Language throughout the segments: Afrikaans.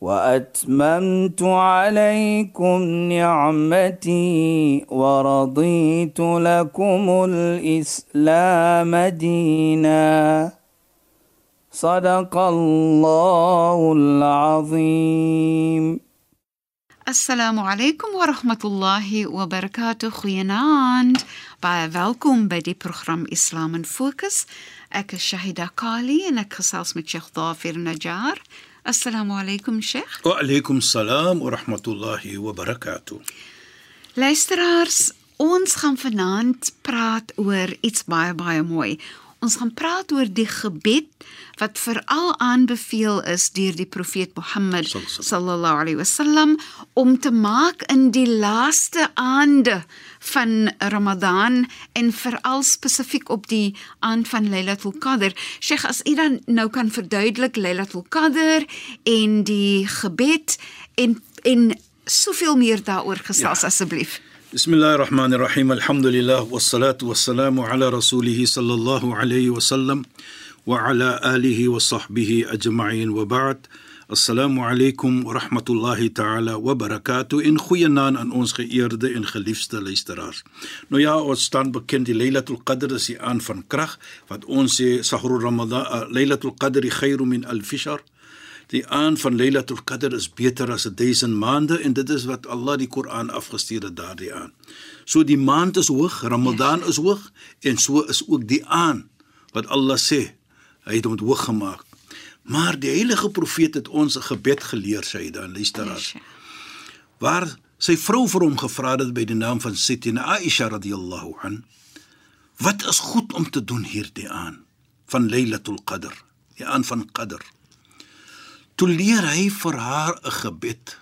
وأتممت عليكم نعمتي ورضيت لكم الإسلام دينا. صدق الله العظيم. السلام عليكم ورحمة الله وبركاته. خيناند باي فالكم بدي برخرم إسلام فوكس أك الشهيدة كالي نكسلس متشيخ ظافر نجار نجار Assalamu alaykum Sheikh. Wa alaykum salaam wa rahmatullahi wa barakatuh. Luisteraars, ons gaan vanaand praat oor iets baie baie mooi. Ons gaan praat oor die gebed wat veral aanbeveel is deur die profeet Mohammed sallallahu alaihi wasallam om te maak in die laaste aande van Ramadan en veral spesifiek op die aand van Lailatul Qadr. Sheikh, as u dan nou kan verduidelik Lailatul Qadr en die gebed en en soveel meer daaroor gesels ja. asseblief. بسم الله الرحمن الرحيم الحمد لله والصلاة والسلام على رسوله صلى الله عليه وسلم وعلى آله وصحبه أجمعين وبعد السلام عليكم ورحمة الله تعالى وبركاته إن خوينا أن أنس خيرد إن خليفست ليسترار نو يا أستان بكين دي ليلة القدر سي آن فان كرخ فات أنس سهر رمضان ليلة القدر خير من الفشار. Die aan van Lailatul Qadr is beter as 1000 maande en dit is wat Allah die Koran afgestuur het daardie aan. So die maand is hoog, Ramadan is hoog en so is ook die aan wat Allah sê hy het hom hoog gemaak. Maar die heilige profeet het ons 'n gebed geleer sê hy dan luisteraars. Waar sy vrou vir hom gevra het by die naam van Sittina Aisha radhiyallahu an wat is goed om te doen hierdie aan van Lailatul Qadr, die aan van Qadr toe leer hy vir haar 'n gebed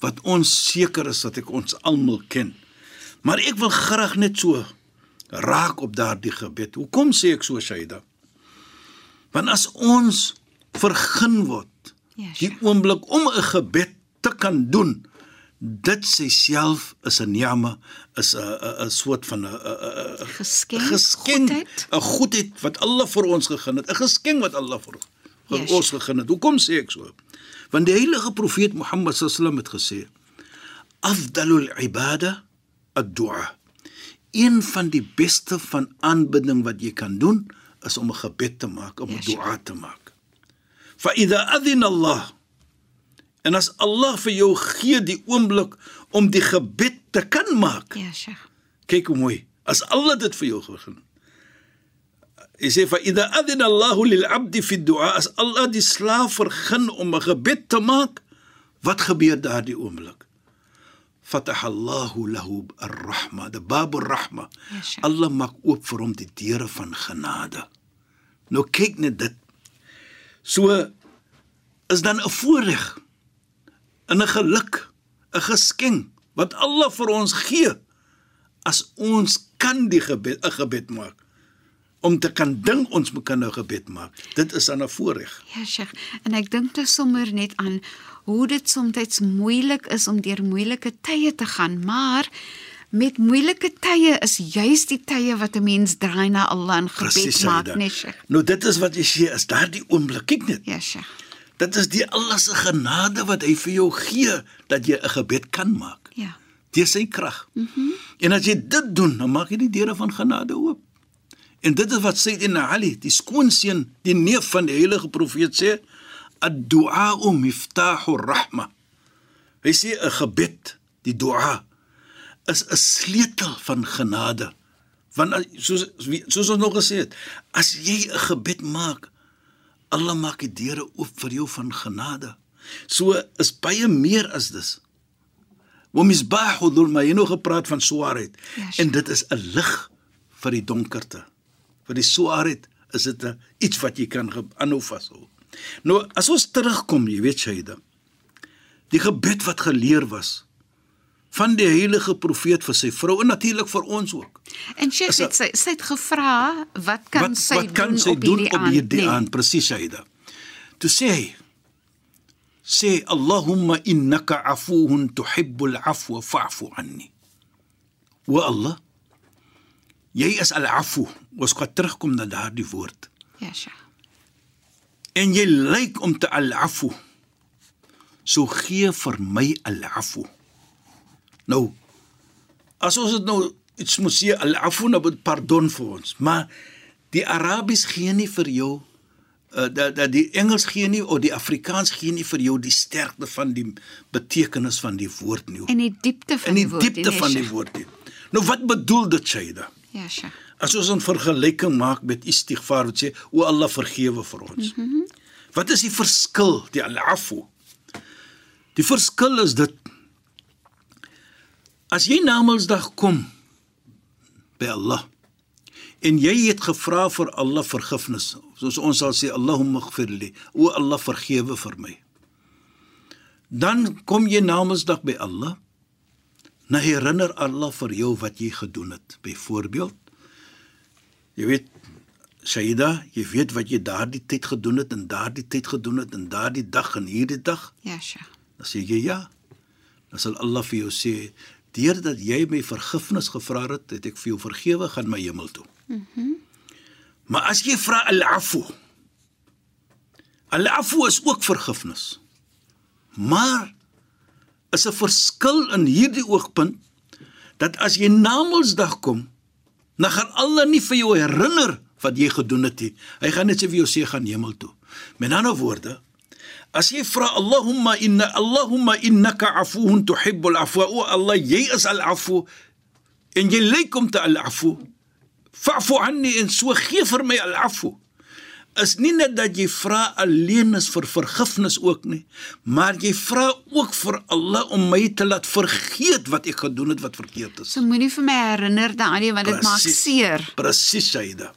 wat ons seker is dat ek ons almal ken. Maar ek wil graag net so raak op daardie gebed. Hoekom sê ek so Shaida? Want as ons vergun word Ja, die oomblik om 'n gebed te kan doen, dit self is 'n ni'ma, is 'n 'n soort van 'n Geskenk, geskenk, goedheid. 'n goedheid wat Allah vir ons gegee het, 'n geskenk wat Allah vir ons Ja, vir ons gegee het. Hoekom sê ek so? Want die heilige profeet Mohammed sallam het gesê: "Afdalul ibada ad-du'a." Een van die beste van aanbidding wat jy kan doen is om 'n gebed te maak, om 'n Ja, du'a te maak. Fa idha adhina Allah en as Allah vir jou gee die oomblik om die gebed te kan maak. Ja, Sheikh. Kyk hoe mooi. As Allah dit vir jou gegee Hy sê fa idha adina Allahu lil 'abdi fi du'a as Allah die slaaf vergun om 'n gebed te maak, wat gebeur daardie oomblik? Fataha Allahu lahu ar-rahma, die babur rahma. Ja. Allah maak oop vir hom die deure van genade. Nou kyk net dit. So is dan 'n voorreg en 'n geluk, 'n geskenk wat Allah vir ons gee as ons kan die gebed 'n gebed maak om te kan ding ons moet kan nou gebed maak. Dit is dan 'n voorreg. Ja, Sheikh. En ek dink dus sommer net aan hoe dit soms moeilik is om deur moeilike tye te gaan, maar met moeilike tye is juis die tye wat 'n mens draai na Allah en gebed Presies, maak, nee Sheikh. Nou dit is wat jy sê, is daardie oomblik. Kyk net. Ja, Sheikh. Dit is die Allah se genade wat hy vir jou gee dat jy 'n gebed kan maak. Ja. Deur sy krag. Mhm. Mm en as jy dit doen, dan maak jy die deure van genade oop. En dit is wat Sayyidina Ali, die skoonseun, die neef van die heilige profeet sê, ad-du'a miftahu rahma. Hy sê 'n gebed, die dua is 'n sleutel van genade. Want as- soos soos ons nog gesê het, as jy 'n gebed maak, Allah maak die deure oop vir jou van genade. So is baie meer as dis. Wa misbahu dhulma, jy nog gepraat van swaarheid. Ja, sure. en dit is 'n lig vir die donkerte. Vir die swaarheid is dit 'n iets wat jy kan aanhou vashou. Nou as ons terugkom, jy weet Shaida, die gebed wat geleer was van die heilige profeet vir sy vrou en natuurlik vir ons ook. En Is het sy sy het gevra wat kan wat sy wat kan doen sy op doen hierdie op hierdie Nee. aand presies Shaida. Toe sê hy sê Allahumma innaka afuwun tuhibbul afwa fa'fu anni. Wa Allah jy is al-afu. Ons gaan terugkom na daardie woord. Ja, Sheikh. En jy lyk om te al-afu. So gee vir my al-afu. Nou as ons dit nou iets moet sê al-afu nou pardon vir ons, maar die Arabies gee nie vir jou uh, dat dat die Engels gee nie of die Afrikaans gee nie vir jou die sterkte van die betekenis van die woord nie. En die diepte van In die woord, diepte nee, van die woord nie. Nou wat bedoel dit Shaida? Ja, Sheikh. As ons 'n vergelyking maak met istighfar wat sê o Allah vergewe vir ons. Mm -hmm. Wat is die verskil, die al-afu? Die verskil is dit as jy na Mondsdag kom by Allah en jy het gevra vir Allah vergifnis, soos ons sal sê Allahumma ighfirli, o Allah vergewe vir my. Dan kom jy na Mondsdag by Allah. Nou herinner Allah vir jou wat jy gedoen het. Byvoorbeeld Jy weet Shaida, jy weet wat jy daardie tyd gedoen het en daardie tyd gedoen het en daardie dag en hierdie dag. Ja, Sheikh. Dan sê jy ja. Dan sal Allah vir jou sê, deurdat jy my vergifnis gevra het, het ek vir jou vergewe gaan my hemel toe. Mhm. Mm maar as jy vra al-afu. Al-afu is ook vergifnis. Maar is 'n verskil in hierdie oogpunt dat as jy na Mondsdag kom, dan gaan Allah nie vir jou herinner wat jy gedoen het nie. Hy gaan net sê vir jou sê gaan hemel toe. Met ander woorde, as jy vra Allahumma inna Allahumma innaka afuwun tuhibbul afwa, o Allah, jy is al-afu en jy lyk om te al-afu. Fa'fu anni en so gee vir my al-afu. Is nie net dat jy vra alleen is vir vergifnis ook nie, maar jy vra ook vir Allah om my te laat vergeet wat ek gedoen het wat verkeerd is. So moenie vir my herinner daaraan want dit maak seer. Presies, Shaida.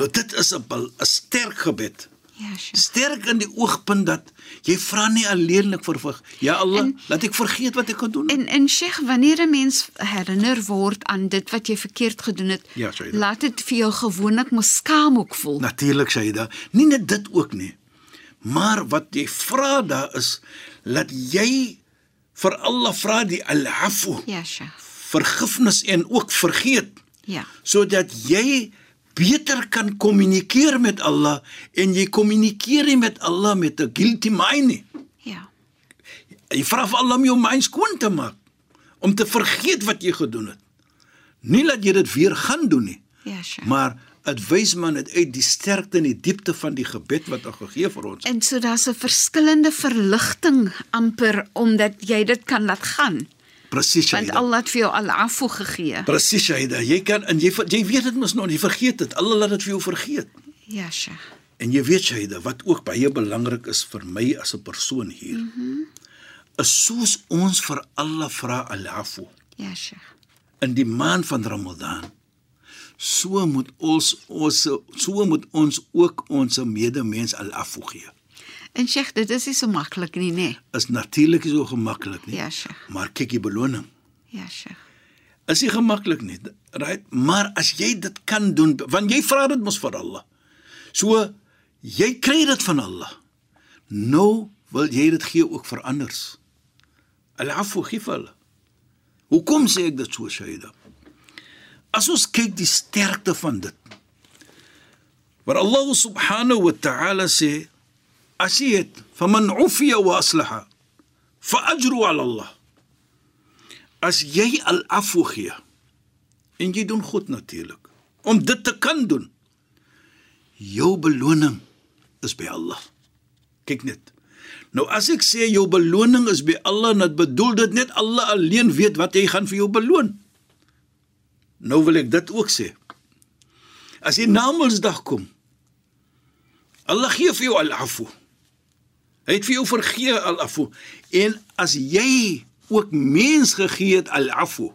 Nou dit is 'n sterk gebed. Ja, Sheikh. Sterk in die oogpunt dat jy vra nie alleenlik vir vir ja Allah, en, laat ek vergeet wat ek gedoen het. En en Sheikh, wanneer 'n mens herinner word aan dit wat jy verkeerd gedoen het, Ja, Shaida. laat dit vir jou gewoonlik mos skaam ook voel. Natuurlik, Shaida. Nie net dit ook nie. Maar wat jy vra daar is laat jy vir Allah vra die al-afu, Ja, Sheikh. vergifnis en ook vergeet. Ja. sodat jy beter kan kommunikeer met Allah en jy kommunikeer nie met Allah met 'n guilty mind nie. Ja. Jy vra vir Allah om jou mind skoon te maak, om te vergeet wat jy gedoen het. Nie dat jy dit weer gaan doen nie, Ja, Sheikh. maar dit wys man dit uit die sterkte en die diepte van die gebed wat hy gegee vir ons. En so daar's 'n verskillende verligting amper omdat jy dit kan laat gaan. Presies, Want. Allah het vir jou al afo gegee. Presies, Shaida. Jy kan en jy jy weet dit mos nog, jy vergeet dit. Allah laat dit vir jou vergeet. Ja, Sheikh. En jy weet Shaida, wat ook baie belangrik is vir my as 'n persoon hier. Mm -hmm. Is soos ons vir Allah vra al-afu Ja, Sheikh. in die maand van Ramadan. So moet ons ons so moet ons ook ons medemens al-afu gee. En Sheikh, dit is nie so maklik nie, nê? Is natuurlik nie so gemaklik nie. Ja, Sheikh. Maar kyk die beloning. Ja, Sheikh. Is nie gemaklik nie. Right? Maar as jy dit kan doen, want jy vra dit mos vir Allah. So jy kry dit van Allah. Nou wil jy dit gee ook vir anders. Al-afu hulle. Hoekom sê ek dit so, Shaida? As ons kyk die sterkte van dit. Waar Allah subhanahu wa ta'ala sê as jy het faman ufiya wa aslaha fa ajru ala Allah. As jy al-afu gee en jy doen goed natuurlik om dit te kan doen. Jou beloning is by Allah. Kyk net. Nou as ek sê jou beloning is by Allah, dan bedoel dit net Allah alleen weet wat hy gaan vir jou beloon. Nou wil ek dit ook sê. As jy na Mondsdag kom, Allah gee vir jou al-afu. Hy het vir jou vergee al-afu. En as jy ook mens gegee het al-afu,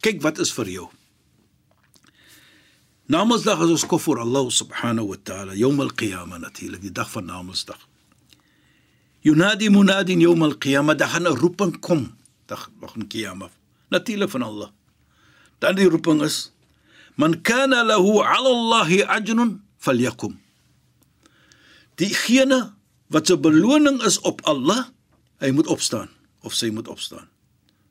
kyk wat is vir jou. Namedsdag is ons kof vir Allah subhanahu wa ta'ala, Yawm al-Qiyamah natuurlik, die dag van Namedsdag. Yunadi munadin yawm al-Qiyamah, daar gaan 'n roeping kom dag van Kiyama. Natuurlik van Allah. Dan die roeping is man kana lahu 'ala Allah ajrun falyakum. Diegene wat se beloning is op Allah, hy moet opstaan of sy moet opstaan.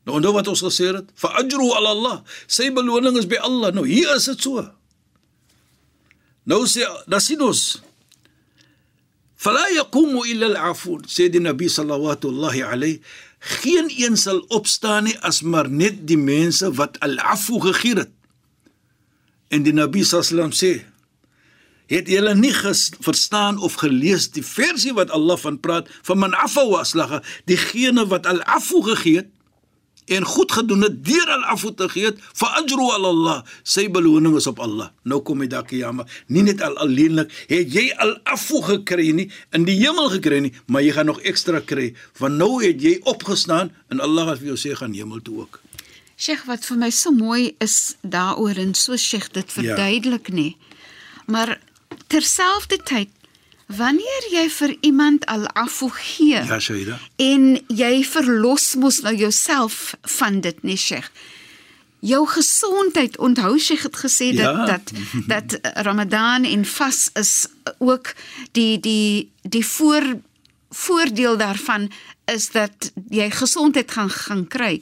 Nou onthou wat ons gesê het, fa ajru 'ala Allah. Sy beloning is by Allah. Nou hier is dit so. Nou sê Nasinos Fala yaqumu illa al-afun. Sê die Nabi sallallahu alayhi geen een sal opstaan nie as maar net die mense wat al-afu gegee het. En die Nabi sallam sê het julle nie verstaan of gelees die versie wat Allah van praat van man afa wa aslaha diegene wat al-afu gegee het en goed gedoen het deur al afu te gee vir ajru al Allah sy beloning is op Allah nou kom hy daar kiyama nie net al alleenlik het jy al afu gekry nie in die hemel gekry nie maar jy gaan nog ekstra kry want nou het jy opgestaan en Allah het vir jou sê gaan hemel toe ook Sheikh wat vir my so mooi is daaroor en so Sheikh dit Ja. verduidelik nê maar terselfdertyd wanneer jy vir iemand al afu gee ja Shaida en jy verlos mos nou jouself van dit nie Sheikh. Jou gesondheid, onthou sy het gesê dat Ja. dat dat Ramadan en vas is ook die die die voor voordeel daarvan is dat jy gesondheid gaan gaan kry.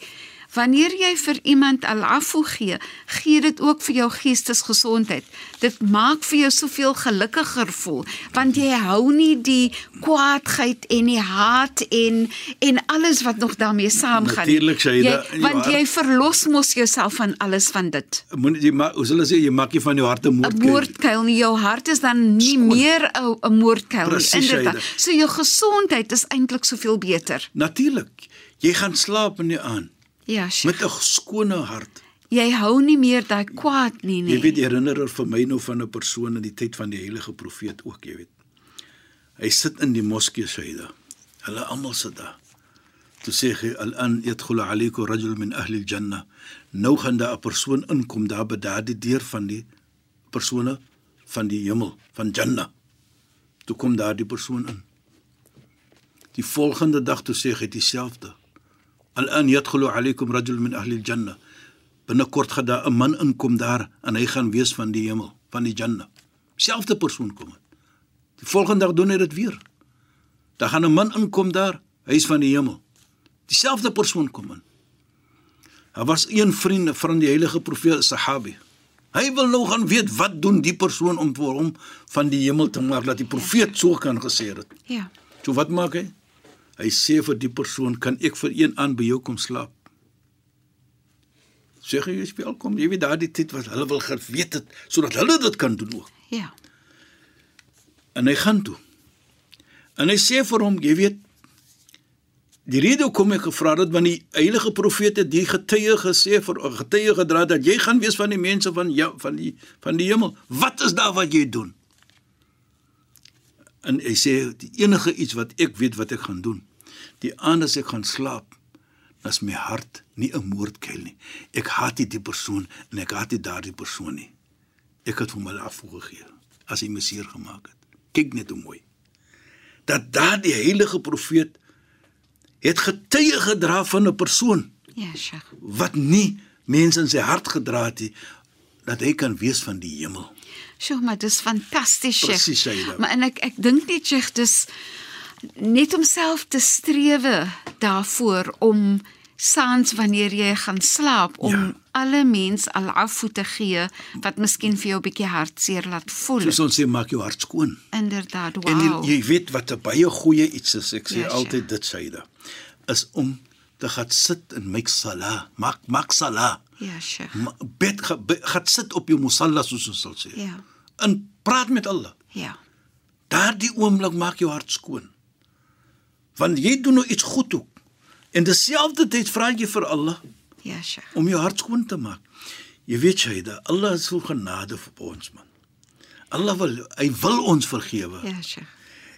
Wanneer jy vir iemand al-afu gee, gee dit ook vir jou geestesgesondheid. Dit maak vir jou soveel gelukkiger voel want jy hou nie die kwaadheid en die haat en en alles wat nog daarmee saamgaan. nie. Natuurlik, Shaida, Jy, jou want hart- jy verlos mos jouself van alles van dit. moet jy maar hoe hulle sê jy maak nie van jou hart 'n 'n moordkuil moordkuil nie. Jou hart is dan nie Skoon. meer 'n moordkuil nie. Presies, Inderdaad. So jou gesondheid is eintlik soveel beter. natuurlik jy gaan slaap in die aand Ja, Sheikh. met 'n skone hart Jy hou nie meer daai kwaad nie, Jy nee. weet herinner er vir my nou van 'n persoon in die tyd van die heilige profeet ook, jy weet. Hy sit in die moskee Shaida. Hulle almal sit daar. Toe sê hy al-an yadkhulu alaykum rajul min ahli al-janna. Nou gaan daar 'n persoon inkom daar by daardie deur van die persone van die hemel, van Jannah. Toe kom daardie persoon in. Die volgende dag toe sê hy dieselfde. Al-an yadkhulu alaykum rajul min ahli al-janna. Binnekort gaan daar 'n man inkom daar en hy gaan wees van die hemel, van die Jannah. Selfde persoon kom dit. Die volgende dag doen hy dit weer. Daar gaan 'n man inkom daar, hy is van die hemel. Dieselfde persoon kom in. Daar was een vriend van die heilige profeet Sahabi. Hy wil nou gaan weet wat doen die persoon om vir hom van die hemel te maak dat die profeet so kan gesê het. Ja. So wat maak hy? Hy sê vir die persoon, "Kan ek vir een aan by jou kom slaap?" Sê hy, "Jy speel kom, jy weet daardie tyd wat hulle wil geweet het sodat hulle dit kan doen ook." Ja. En hy gaan toe. En hy sê vir hom, jy weet, die rede hoekom ek gevra het want die heilige profeet het die getuie gesê vir getuie gedra dat jy gaan wees van die mense van ja, van die van die hemel. Wat is daar wat jy doen? En hy sê die enige iets wat ek weet wat ek gaan doen. Die aand as ek gaan slaap, is my hart nie 'n moordkuil nie. Ek haat nie die persoon en ek haat nie daardie persoon nie. Ek het hom al afgegee as hy mesier gemaak het. Kyk net hoe mooi. Dat daardie heilige profeet het getuie gedra van 'n persoon Ja, Sheikh. wat nie mense in sy hart gedra het nie dat hy kan wees van die hemel. Sjoe, maar dis fantasties, Sheikh. Presies, Shaida. Maar en ek ek dink net Sheikh dis net om self te strewe daarvoor om saans wanneer jy gaan slaap om Ja. alle mens al afvoer te gee wat miskien vir jou 'n bietjie hartseer laat voel. Soos ons sê maak jou hart skoon. Inderdaad, En wow. jy, jy weet wat 'n baie goeie iets is, ek sê Ja, altyd dit Shaida, is om te gaan sit en maak sala, maak maak sala. Ja, Sheikh. Bid ga- be- gaan sit op jou musalla soos ons sal sê. Ja. En praat met Allah. Ja. Daardie oomblik maak jou hart skoon. Want jy doen nou iets goed ook. En dieselfde tyd vra jy vir Allah Ja, Sheikh. om jou hart skoon te maak. Jy weet Shaida, Allah is so genade vir ons man. Allah wil hy wil ons vergewe. Ja, Sheikh.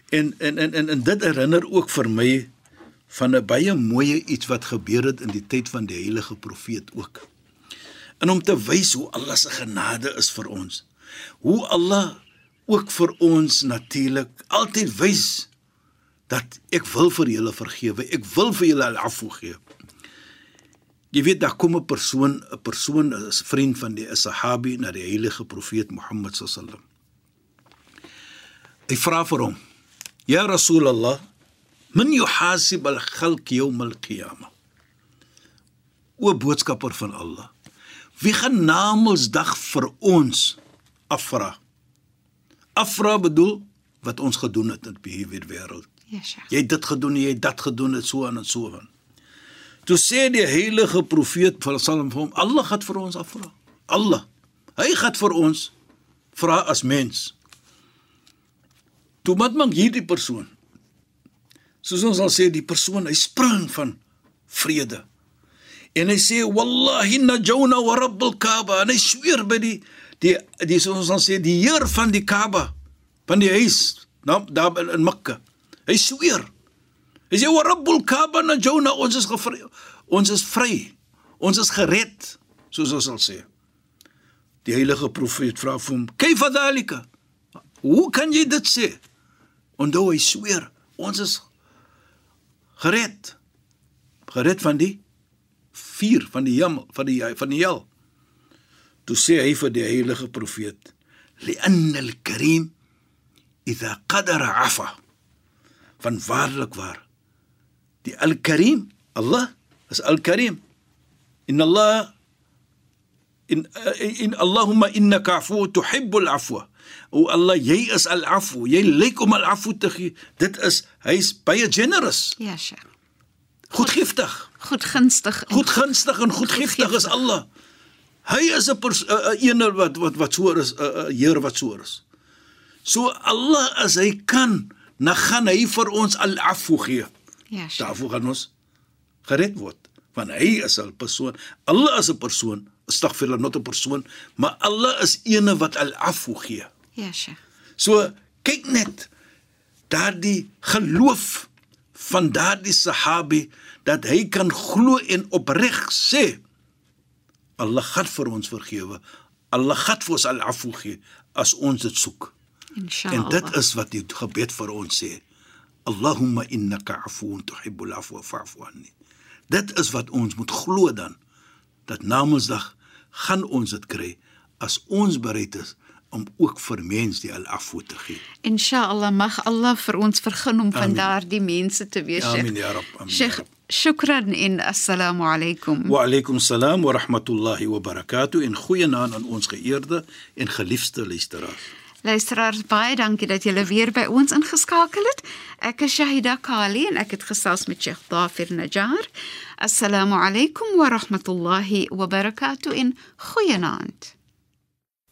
En en en en, en dit herinner ook vir my van 'n baie mooi iets wat gebeur het in die tyd van die heilige profeet ook. En om te wys hoe Allah se genade is vir ons. Hoe Allah ook vir ons natuurlik altyd wys dat ek wil vir julle vergewe. Ek wil vir julle afvoer gee. Jy weet daar kom 'n persoon, 'n persoon is vriend van die Sahabi na die heilige profeet Mohammed sallam. Hy vra vir hom: "Ya Rasulullah, man yuhasib al-khalq yawm al-qiyamah?" O boodskapper van Allah, wie gaan namelsdag vir ons afvra? Afvra bedoel wat ons gedoen het in die wêreld. Sheikh. Jy het dit gedoen, jy het dat gedoen, het so aan en so aan. Toe sê die heilige profeet van Sallam vir hom, Allah gaan vir ons afvra. Allah. Hy gaan vir ons vra as mens. Toe wat maak hierdie persoon? Soos ons al sê, die persoon, hy spring van vrede. En hy sê wallahi najuna wa rabbil kaaba, en hy sweer by die die die soos ons sê, die Heer van die Kaaba, van die huis, nou daar in Mekka. Hy sweer. Hy sê wa rabbul kaaba najuna ons is gevry. Ons is vry. Ons is gered, soos ons sal sê. Die heilige profeet vra vir hom: "Kayfa dhalika?" Hoe kan jy dit sê? Onthou hy sweer, ons is gered. Gered van die vuur van die hemel, van die van die hel. Toe sê hy vir die heilige profeet: "Li'anna al-karim idha qadara 'afa." van waarlik waar die al-karim Allah is al-karim in Allah in in Allahumma innaka afu tuhibbu al-afwa o Allah jy is al-afu jy lyk om al-afu te gee dit is hy's baie generous Ja, Sheikh. goedgiftig Goedgunstig. en goedgunstig en goedgiftig is Allah hy is 'n 'n ene wat wat wat so is 'n Heer wat so is so Allah as hy kan dan gaan hy vir ons al-afu gee. Ja, Sheikh. Daarvoor gaan ons gered word. Want hy is 'n persoon. Allah is 'n persoon. Astaghfirullah, not 'n persoon, maar Allah is ene wat al-afu gee. Ja, Sheikh. So kyk net daardie geloof van daardie sahabi dat hy kan glo en opreg sê Allah gaan vir ons vergewe. Allah gaan vir ons al-afu gee as ons dit soek. Inshallah. En dit is wat die gebed vir ons sê. Allahumma innaka afuwun tuhibbul afwa fa'fu anni. Dit is wat ons moet glo dan dat namensdag gaan ons dit kry as ons bereid is om ook vir mens die al-afwu te gee. Inshallah mag Allah vir ons vergun om van daardie mense te wees, Sheikh. Amin ya. Amin. ya Sheikh, shukran en assalamu alaykum. Wa alaykum salaam wa rahmatullahi wa barakatuh en goeienaand aan ons geëerde en geliefde luisteraars. Luisteraars, baie dankie dat julle weer by ons ingeskakel het. Ek is Shahida Kali en ek het gesels met Sheikh Dafir Najjar. Assalamu alaykum wa rahmatullahi wa barakatuh en goeienaand.